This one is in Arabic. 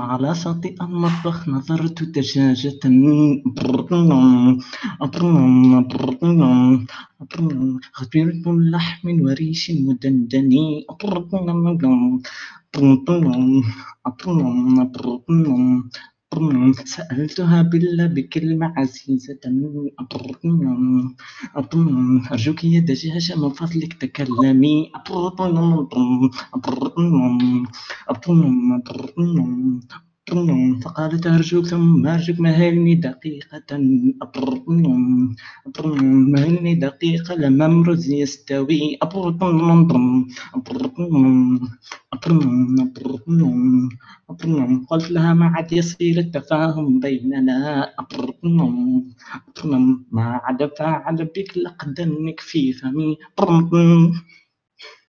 على شاطئ المطبخ نظرت دجاجة خبيرة اللحم وريش مدندن سألتها بكلمة عزيزة أرجوك يا دجاجة من فضلك تكلمي. فقالت أرجوك ثم أرجوك مهلني دقيقة. مهلني دقيقة لما أمرز يستوي. قلت لها ما عاد يصير التفاهم بيننا. ما عاد أفعل بك لقدنك في فمي